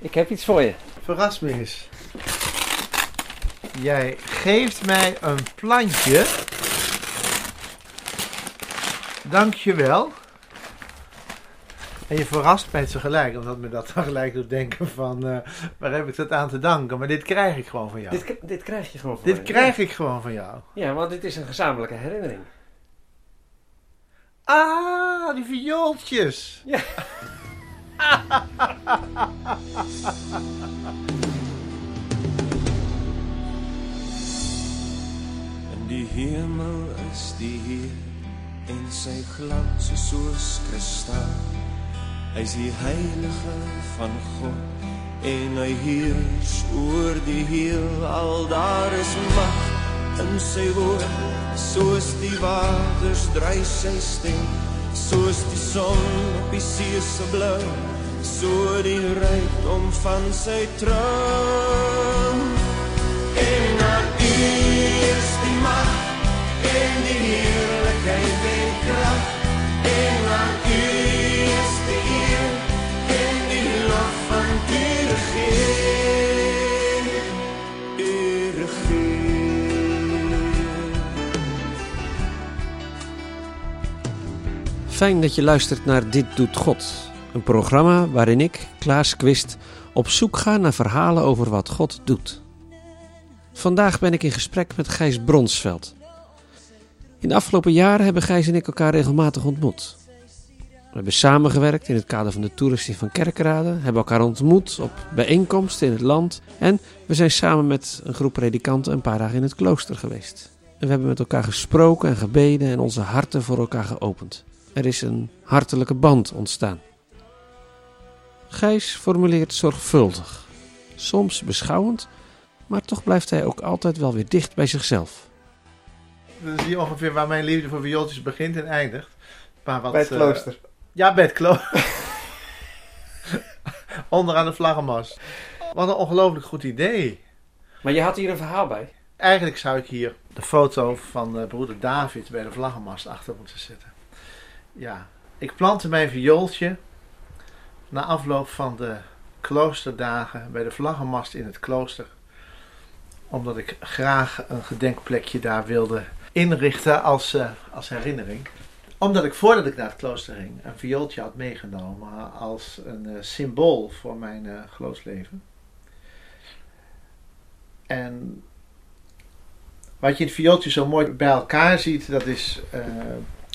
Ik heb iets voor je. Verras me eens. Jij geeft mij een plantje. Dank je wel. En je verrast mij tegelijk, omdat me dat tegelijk doet denken van, eh, waar heb ik dat aan te danken? Maar dit krijg ik gewoon van jou. Dit, dit krijg je gewoon voor Dit krijg ik gewoon van jou. Ja, want dit is een gezamenlijke herinnering. Ah, die viooltjes. Ja. In die hemel is die Heer en sy glans is soos kristal. Hy is die heilige van God en hy heers oor die heelal. Daar is mag in sy woord, soos die waters dryf sy stem, soos die son op die see se blou, so die rykdom van sy troon. En aan U is die mag en die heerlijkheid en kracht. En aan U is die eer en die lof van U regeer. U regeer. Fijn dat je luistert naar Dit Doet God. Een programma waarin ik, Klaas Quist, op zoek ga naar verhalen over wat God doet. Vandaag ben ik in gesprek met Gijs Bronsveld. In de afgelopen jaren hebben Gijs en ik elkaar regelmatig ontmoet. We hebben samengewerkt in het kader van de toerusting van Kerkrade, hebben elkaar ontmoet op bijeenkomsten in het land en we zijn samen met een groep predikanten een paar dagen in het klooster geweest. We hebben met elkaar gesproken en gebeden en onze harten voor elkaar geopend. Er is een hartelijke band ontstaan. Gijs formuleert zorgvuldig, soms beschouwend, maar toch blijft hij ook altijd wel weer dicht bij zichzelf. Dan zie je ongeveer waar mijn liefde voor viooltjes begint en eindigt. Maar wat, Bij het eh, klooster. Ja, bij het klooster. Onderaan de vlaggenmast. Wat een ongelooflijk goed idee. Maar je had hier een verhaal bij. Eigenlijk zou ik hier de foto van eh, broeder David bij de vlaggenmast achter moeten zetten. Ja, ik plantte mijn viooltje na afloop van de kloosterdagen bij de vlaggenmast in het klooster. Omdat ik graag een gedenkplekje daar wilde inrichten als, eh, als herinnering. Omdat ik voordat ik naar het klooster ging een viooltje had meegenomen als een eh, symbool voor mijn eh geloofsleven. En wat je in het viooltje zo mooi bij elkaar ziet, dat is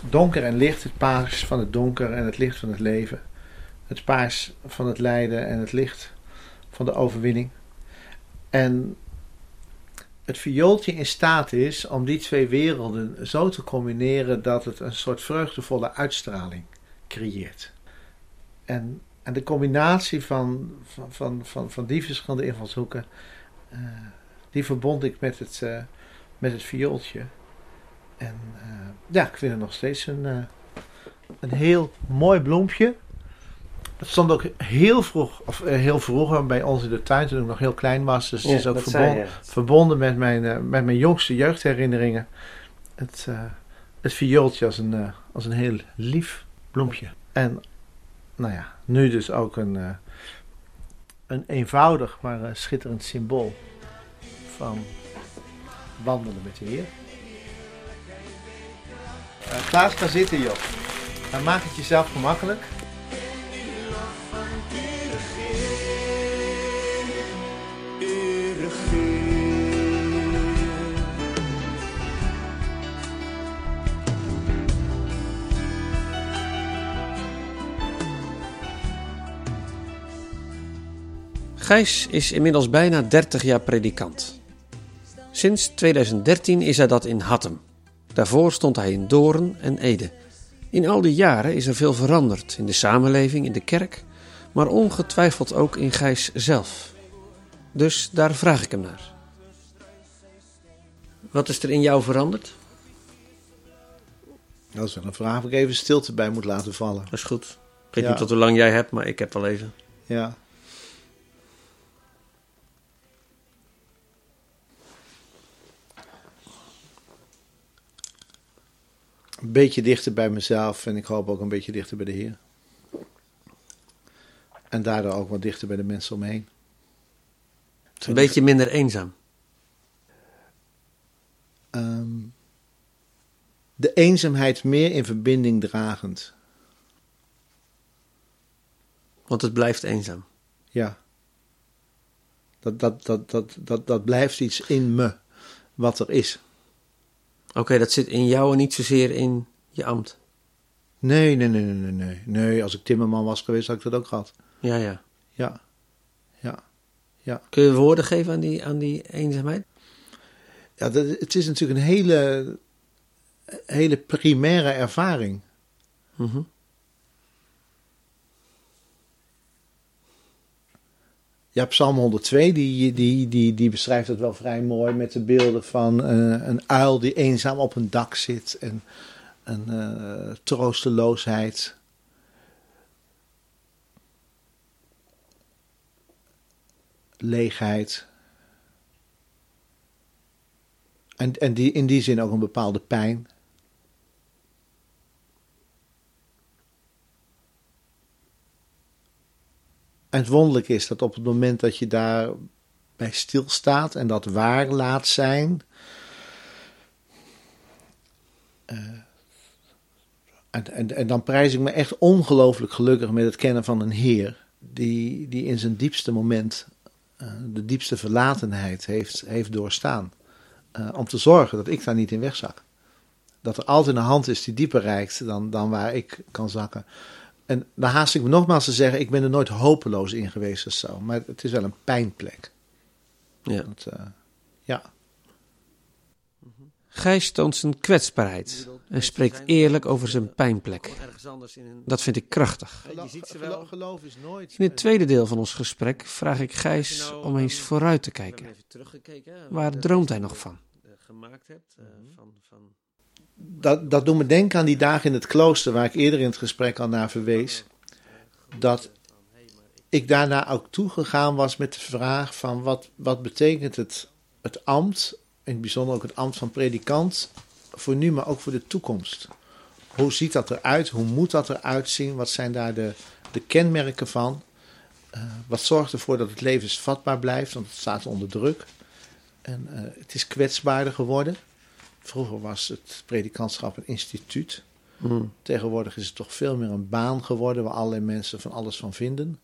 donker en licht. Het paars van het donker en het licht van het leven. Het paars van het lijden en het licht van de overwinning. En het viooltje in staat is om die twee werelden zo te combineren dat het een soort vreugdevolle uitstraling creëert. En, en de combinatie van, van, van, van, van die verschillende invalshoeken, eh, die verbond ik met het, eh, met het viooltje. En eh, ja, ik vind het nog steeds een, een heel mooi bloempje. Het stond ook heel vroeg, of eh, heel vroeger bij ons in de tuin toen ik nog heel klein was. Dus het is ook dat verbonden, verbonden met mijn, eh, met mijn jongste jeugdherinneringen. Het, eh, het viooltje als een, als een heel lief bloempje. En nou ja, nu dus ook een, een eenvoudig maar schitterend symbool van wandelen met de Heer. Klaas, ga zitten joh. En maak het jezelf gemakkelijk. Gijs is inmiddels bijna 30 jaar predikant. Sinds 2013 is hij dat in Hattem. Daarvoor stond hij in Doorn en Ede. In al die jaren is er veel veranderd in de samenleving, in de kerk, maar ongetwijfeld ook in Gijs zelf. Dus daar vraag ik hem naar. Wat is er in jou veranderd? Dat is wel een vraag waar ik even stilte bij moet laten vallen. Dat is goed. Ik weet Ja. niet tot hoe lang jij hebt, maar ik heb wel even. Ja. Beetje dichter bij mezelf en ik hoop ook een beetje dichter bij de Heer. En daardoor ook wat dichter bij de mensen om me heen. Een beetje minder eenzaam. Ehm, de eenzaamheid meer in verbinding dragend. Want het blijft eenzaam. Ja. Dat, dat, dat, dat, dat, dat blijft iets in me, wat er is. Oké, dat zit in jou en niet zozeer in je ambt. Nee, nee, nee, nee, nee, nee. Nee, als ik timmerman was geweest, had ik dat ook gehad. Ja, ja. Ja, ja, ja. Kun je woorden geven aan die, aan die eenzaamheid? ja dat, het is natuurlijk een hele, hele primaire ervaring. Mhm. Ja, Psalm 102, die, die, die, die beschrijft het wel vrij mooi met de beelden van eh, een uil die eenzaam op een dak zit en een eh, troosteloosheid. Leegheid. En, en die, in die zin ook een bepaalde pijn. En het wonderlijke is dat op het moment dat je daar bij stilstaat en dat waar laat zijn. eh, en, en, en dan prijs ik me echt ongelooflijk gelukkig met het kennen van een Heer. Die, die in zijn diepste moment eh, de diepste verlatenheid heeft, heeft doorstaan. Eh, om te zorgen dat ik daar niet in wegzak. Dat er altijd een hand is die dieper reikt dan, dan waar ik kan zakken. En dan haast ik me nogmaals te zeggen, ik ben er nooit hopeloos in geweest of zo. Maar het is wel een pijnplek. Ja. Dat, eh, ja. Gijs toont zijn kwetsbaarheid en spreekt eerlijk over zijn pijnplek. Dat vind ik krachtig. Geloof, geloof is nooit. In het tweede deel van ons gesprek vraag ik Gijs om eens vooruit te kijken. Waar droomt hij nog van? Gemaakt hebt van, van... dat, dat doet me denken aan die dagen in het klooster, waar ik eerder in het gesprek al naar verwees. Dat ik daarna ook toegegaan was met de vraag van wat, wat betekent het, het ambt, in het bijzonder ook het ambt van predikant, voor nu, maar ook voor de toekomst. Hoe ziet dat eruit? Hoe moet dat eruit zien? Wat zijn daar de, de kenmerken van? Eh, wat zorgt ervoor dat het levensvatbaar blijft? Want het staat onder druk. En eh, het is kwetsbaarder geworden. Vroeger was het predikantschap een instituut. Hmm. Tegenwoordig is het toch veel meer een baan geworden waar allerlei mensen van alles van vinden.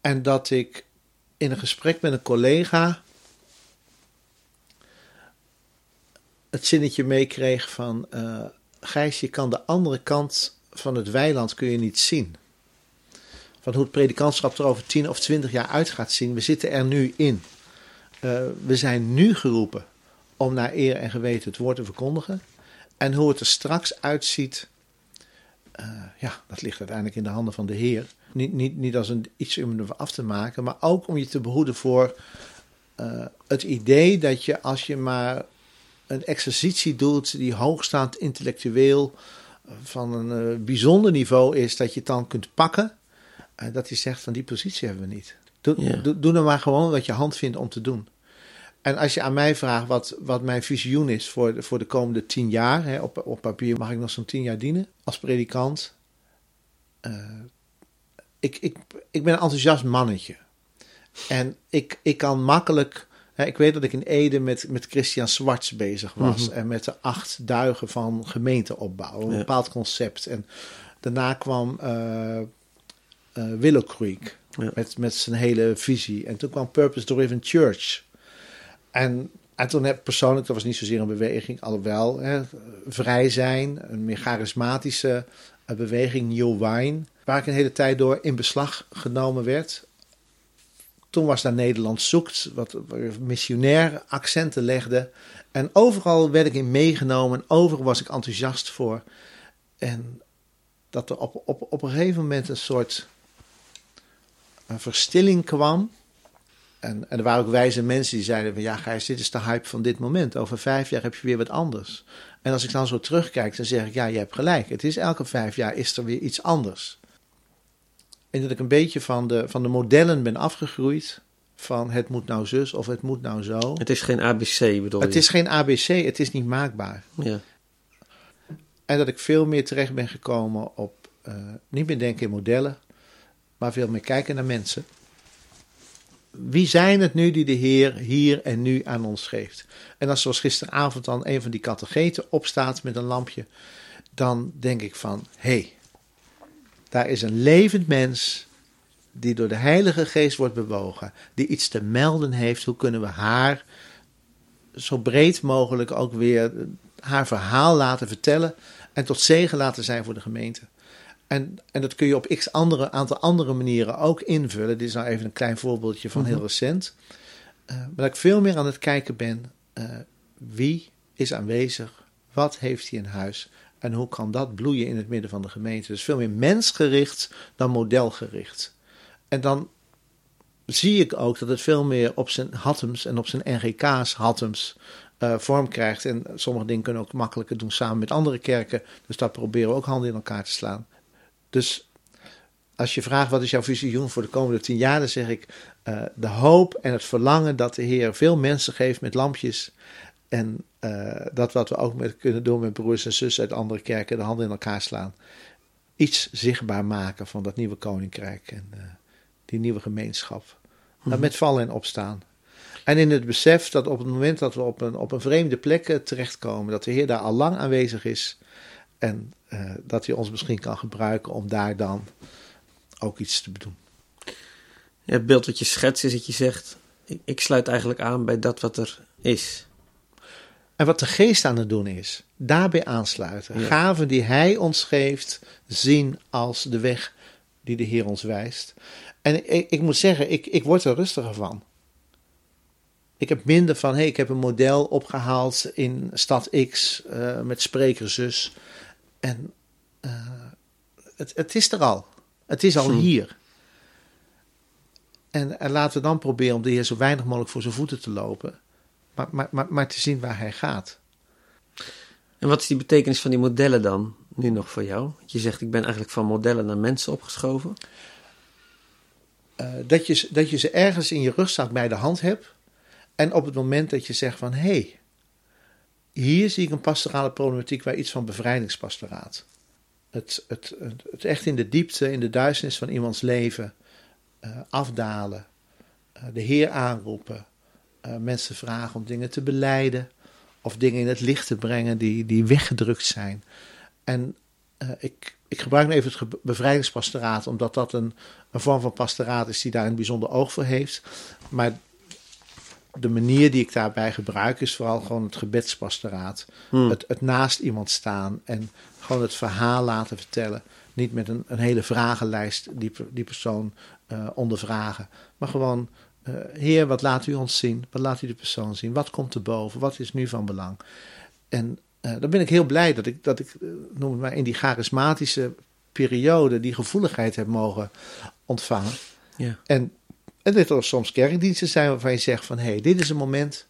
En dat ik in een gesprek met een collega het zinnetje meekreeg van eh Gijs, je kan de andere kant van het weiland kun je niet zien. Van hoe het predikantschap er over 10 of 20 jaar uit gaat zien. We zitten er nu in. Eh, we zijn nu geroepen om naar eer en geweten het woord te verkondigen. En hoe het er straks uitziet, eh, ja, dat ligt uiteindelijk in de handen van de Heer. Niet, niet, niet als een, iets om ervan af te maken, maar ook om je te behoeden voor eh, het idee dat je als je maar een exercitie doet die hoogstaand intellectueel van een bijzonder niveau is, dat je het dan kunt pakken. En dat je zegt van die positie hebben we niet. Doe, Ja. doe, doe nou maar gewoon wat je hand vindt om te doen. En als je aan mij vraagt wat, wat mijn visioen is voor de, voor de komende tien jaar, hè, op, op papier mag ik nog zo'n tien jaar dienen als predikant. Eh, ik, ik, ik ben een enthousiast mannetje. En ik, ik kan makkelijk. Hè, ik weet dat ik in Ede met, met Christian Zwarts bezig was. Mhm. En met de acht duigen van gemeenteopbouw. Een Ja. bepaald concept. En daarna kwam eh, Willow Creek. Met, met zijn hele visie. En toen kwam Purpose Driven Church. En, en toen heb persoonlijk, dat was niet zozeer een beweging, alhoewel, hè, vrij zijn, een meer charismatische eh, beweging, New Wine, waar ik een hele tijd door in beslag genomen werd. Toen was daar Nederland zoekt, wat missionair accenten legde. En overal werd ik in meegenomen, en overal was ik enthousiast voor. En dat er op, op, op een gegeven moment een soort een verstilling kwam. En, en er waren ook wijze mensen die zeiden van ja Gijs, dit is de hype van dit moment. Over vijf jaar heb je weer wat anders. En als ik dan zo terugkijk, dan zeg ik ja, je hebt gelijk. Het is elke vijf jaar is er weer iets anders. En dat ik een beetje van de, van de modellen ben afgegroeid. Van het moet nou zus of het moet nou zo. Het is geen ABC, bedoel Het je? is geen ABC, het is niet maakbaar. Ja. En dat ik veel meer terecht ben gekomen op, eh, niet meer denken in modellen, maar veel meer kijken naar mensen. Wie zijn het nu die de Heer hier en nu aan ons geeft? En als zoals gisteravond dan een van die catecheten opstaat met een lampje, dan denk ik van, hé, hey, daar is een levend mens die door de Heilige Geest wordt bewogen, die iets te melden heeft. Hoe kunnen we haar zo breed mogelijk ook weer haar verhaal laten vertellen en tot zegen laten zijn voor de gemeente? En, en dat kun je op x andere, aantal andere manieren ook invullen. Dit is nou even een klein voorbeeldje van heel mhm. recent. Uh, maar dat ik veel meer aan het kijken ben, uh, wie is aanwezig? Wat heeft hij in huis? En hoe kan dat bloeien in het midden van de gemeente? Dus veel meer mensgericht dan modelgericht. En dan zie ik ook dat het veel meer op zijn hattems en op zijn NGK's hattems uh, vorm krijgt. En sommige dingen kunnen ook makkelijker doen samen met andere kerken. Dus daar proberen we ook handen in elkaar te slaan. Dus als je vraagt wat is jouw visioen voor de komende tien jaar, dan zeg ik uh, de hoop en het verlangen dat de Heer veel mensen geeft met lampjes. En uh, dat wat we ook met, kunnen doen met broers en zussen uit andere kerken, de handen in elkaar slaan. Iets zichtbaar maken van dat nieuwe koninkrijk en uh, die nieuwe gemeenschap. Mm Met vallen en opstaan. En in het besef dat op het moment dat we op een, op een vreemde plek terechtkomen, dat de Heer daar al lang aanwezig is. En uh, dat hij ons misschien kan gebruiken om daar dan ook iets te doen. Ja, het beeld wat je schetst is dat je zegt, ik, ik sluit eigenlijk aan bij dat wat er is. En wat de geest aan het doen is, daarbij aansluiten. Gaven die hij ons geeft, zien als de weg die de Heer ons wijst. En ik, ik moet zeggen, ik, ik word er rustiger van. Ik heb minder van, hé, hey, ik heb een model opgehaald in stad X uh, met spreker zus. En uh, het, het is er al. Het is al hier. En, en, laten we dan proberen om de Heer zo weinig mogelijk voor zijn voeten te lopen. Maar, maar, maar, maar te zien waar hij gaat. En wat is die betekenis van die modellen dan nu nog voor jou? Je zegt, ik ben eigenlijk van modellen naar mensen opgeschoven. Uh, dat, je, dat je ze ergens in je rugzak bij de hand hebt. En op het moment dat je zegt van, hé, hey, hier zie ik een pastorale problematiek waar iets van bevrijdingspastoraat. Het, het, het, echt in de diepte, in de duisternis van iemands leven uh, afdalen, uh, de Heer aanroepen, uh, mensen vragen om dingen te beleiden of dingen in het licht te brengen die, die weggedrukt zijn. En ik, ik gebruik nu even het bevrijdingspastoraat, omdat dat een, een vorm van pastoraat is die daar een bijzonder oog voor heeft. Maar de manier die ik daarbij gebruik is vooral gewoon het gebedspastoraat. Hmm. Het, het, naast iemand staan en gewoon het verhaal laten vertellen. Niet met een, een hele vragenlijst die, die persoon uh, ondervragen. Maar gewoon, uh, Heer, wat laat u ons zien? Wat laat u de persoon zien? Wat komt er boven? Wat is nu van belang? En uh, dan ben ik heel blij dat ik, dat ik noem het maar, in die charismatische periode die gevoeligheid heb mogen ontvangen. Ja. En en dat er soms kerkdiensten zijn waarvan je zegt van... hé, hey, dit is een moment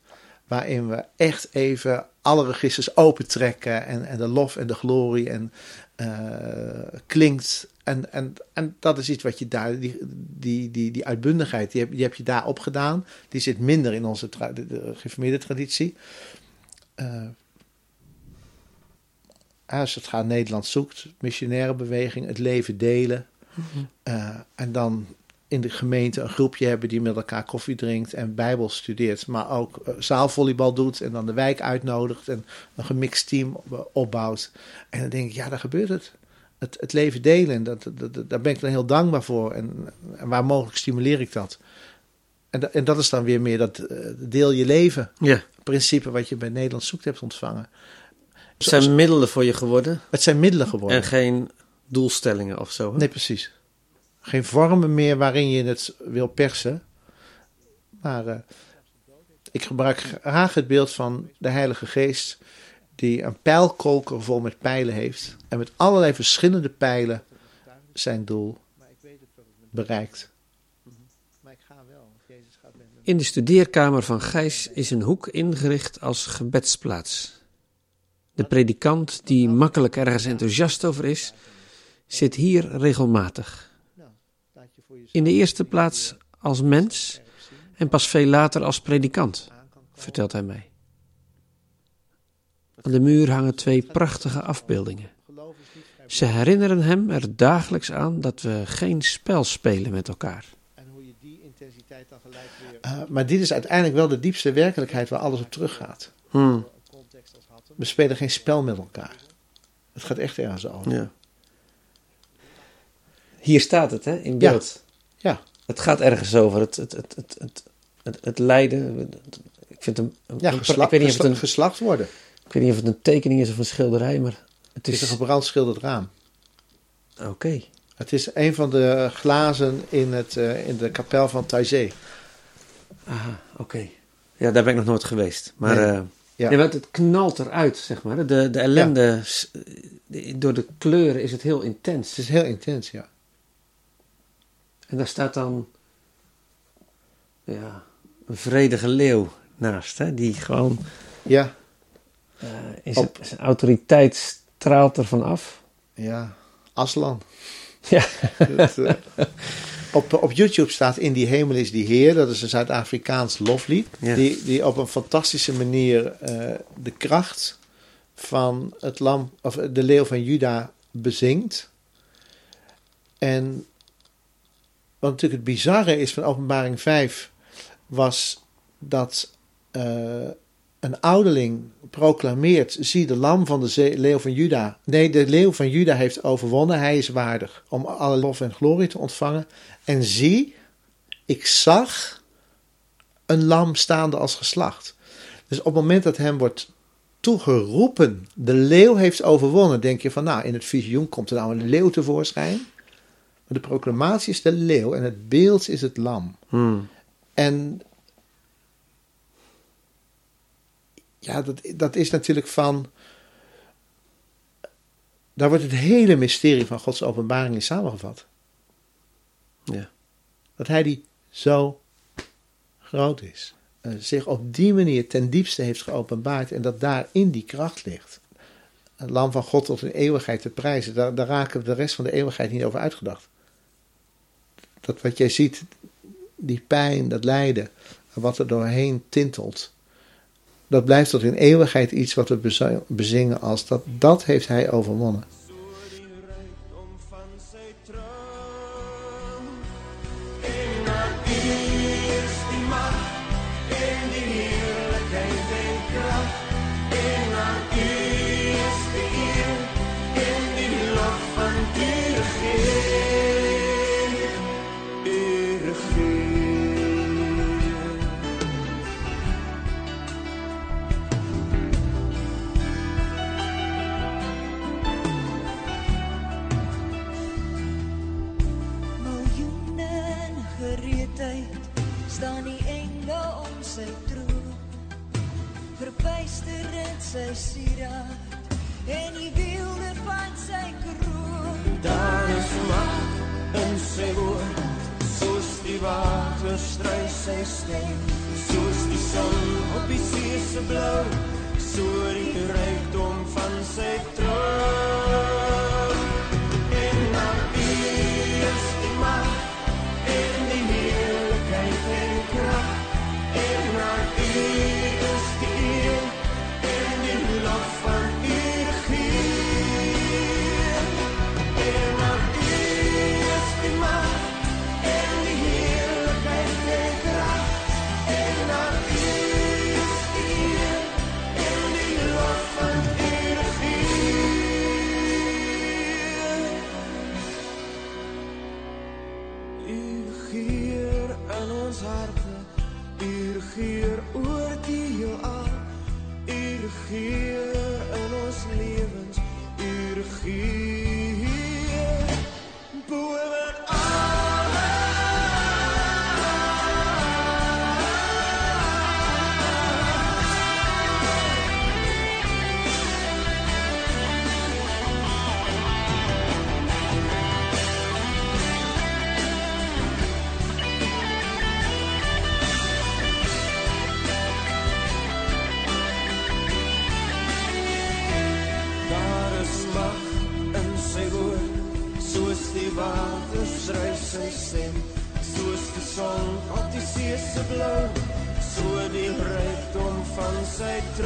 waarin we echt even alle registers opentrekken... en, en de lof en de glorie en uh, klinkt. En, en, en dat is iets wat je daar... die, die, die, die uitbundigheid, die heb, die heb je daar opgedaan. Die zit minder in onze tra de, geformeerde traditie. Uh, als het gaat Nederland zoekt, missionaire beweging, het leven delen. -hmm. uh, en dan in de gemeente een groepje hebben die met elkaar koffie drinkt en Bijbel studeert, maar ook uh, zaalvolleybal doet en dan de wijk uitnodigt en een gemixt team opbouwt. En dan denk ik, ja, daar gebeurt het. Het, het leven delen, dat, dat, daar ben ik dan heel dankbaar voor. En, en waar mogelijk stimuleer ik dat. En, en dat is dan weer meer dat uh, deel je leven. Ja. Principe wat je bij Nederland zoekt hebt ontvangen. Het zijn middelen voor je geworden. Het zijn middelen geworden. En geen doelstellingen of zo. Hè? Nee, precies geen vormen meer waarin je het wil persen. Maar uh, ik gebruik graag het beeld van de Heilige Geest, die een pijlkoker vol met pijlen heeft. En met allerlei verschillende pijlen zijn doel bereikt. In de studeerkamer van Gijs is een hoek ingericht als gebedsplaats. De predikant, die makkelijk ergens enthousiast over is, zit hier regelmatig. In de eerste plaats als mens en pas veel later als predikant, vertelt hij mij. Aan de muur hangen twee prachtige afbeeldingen. Ze herinneren hem er dagelijks aan dat we geen spel spelen met elkaar. En hoe je die intensiteit dan gelijk weer... maar dit is uiteindelijk wel de diepste werkelijkheid waar alles op teruggaat. Hmm, We spelen geen spel met elkaar. Het gaat echt ergens over. ja. Hier staat het, hè, in beeld. Ja. Het gaat ergens over. Het, het, het, het, het, het, het lijden. Ik vind hem. Ja, ik, weet niet of het een, geslacht worden. ik weet niet of het een tekening is of een schilderij, maar het Het is is. een gebrandschilderd raam. Oké. Het is een van de glazen in, het, eh, in de kapel van Taizé. Aha, oké. Ja, daar ben ik nog nooit geweest. Maar, Nee. eh, Ja. nee, het knalt eruit, zeg maar. De, de ellende, door de kleuren is het heel intens. Het is heel intens, ja. En daar staat dan ja, een vredige leeuw naast, hè, die gewoon Ja, eh, in zijn, zijn autoriteit straalt ervan af. ja. Aslan. Ja. Het, eh, op, op YouTube staat In die hemel is die Heer. Dat is een Zuid-Afrikaans loflied. Ja. Die, die op een fantastische manier eh, de kracht van het lam, of de leeuw van Juda bezingt. En wat natuurlijk het bizarre is van openbaring 5, was dat eh, een ouderling proclameert, zie de lam van de leeuw van Juda. Nee, de leeuw van Juda heeft overwonnen, hij is waardig om alle lof en glorie te ontvangen. En zie, ik zag een lam staande als geslacht. Dus op het moment dat hem wordt toegeroepen, de leeuw heeft overwonnen, denk je van nou, in het visioen komt er nou een leeuw tevoorschijn. Maar de proclamatie is de leeuw en het beeld is het lam. Hmm. En ja, dat, dat is natuurlijk van. Daar wordt het hele mysterie van Gods openbaring in samengevat. Ja. Dat hij die zo groot is. zich op die manier ten diepste heeft geopenbaard en dat daarin die kracht ligt. Het lam van God tot in eeuwigheid te prijzen. Daar, daar raken we de rest van de eeuwigheid niet over uitgedacht. Dat wat jij ziet, die pijn, dat lijden, wat er doorheen tintelt. Dat blijft tot in eeuwigheid iets wat we bezi- bezingen als dat, dat heeft hij overwonnen. Sy sieraad en die wilde van sy kroon. Daar is mag in sy woord, soos die water strui sy stem, soos die son op die see se blou, so die rykdom van sy troon.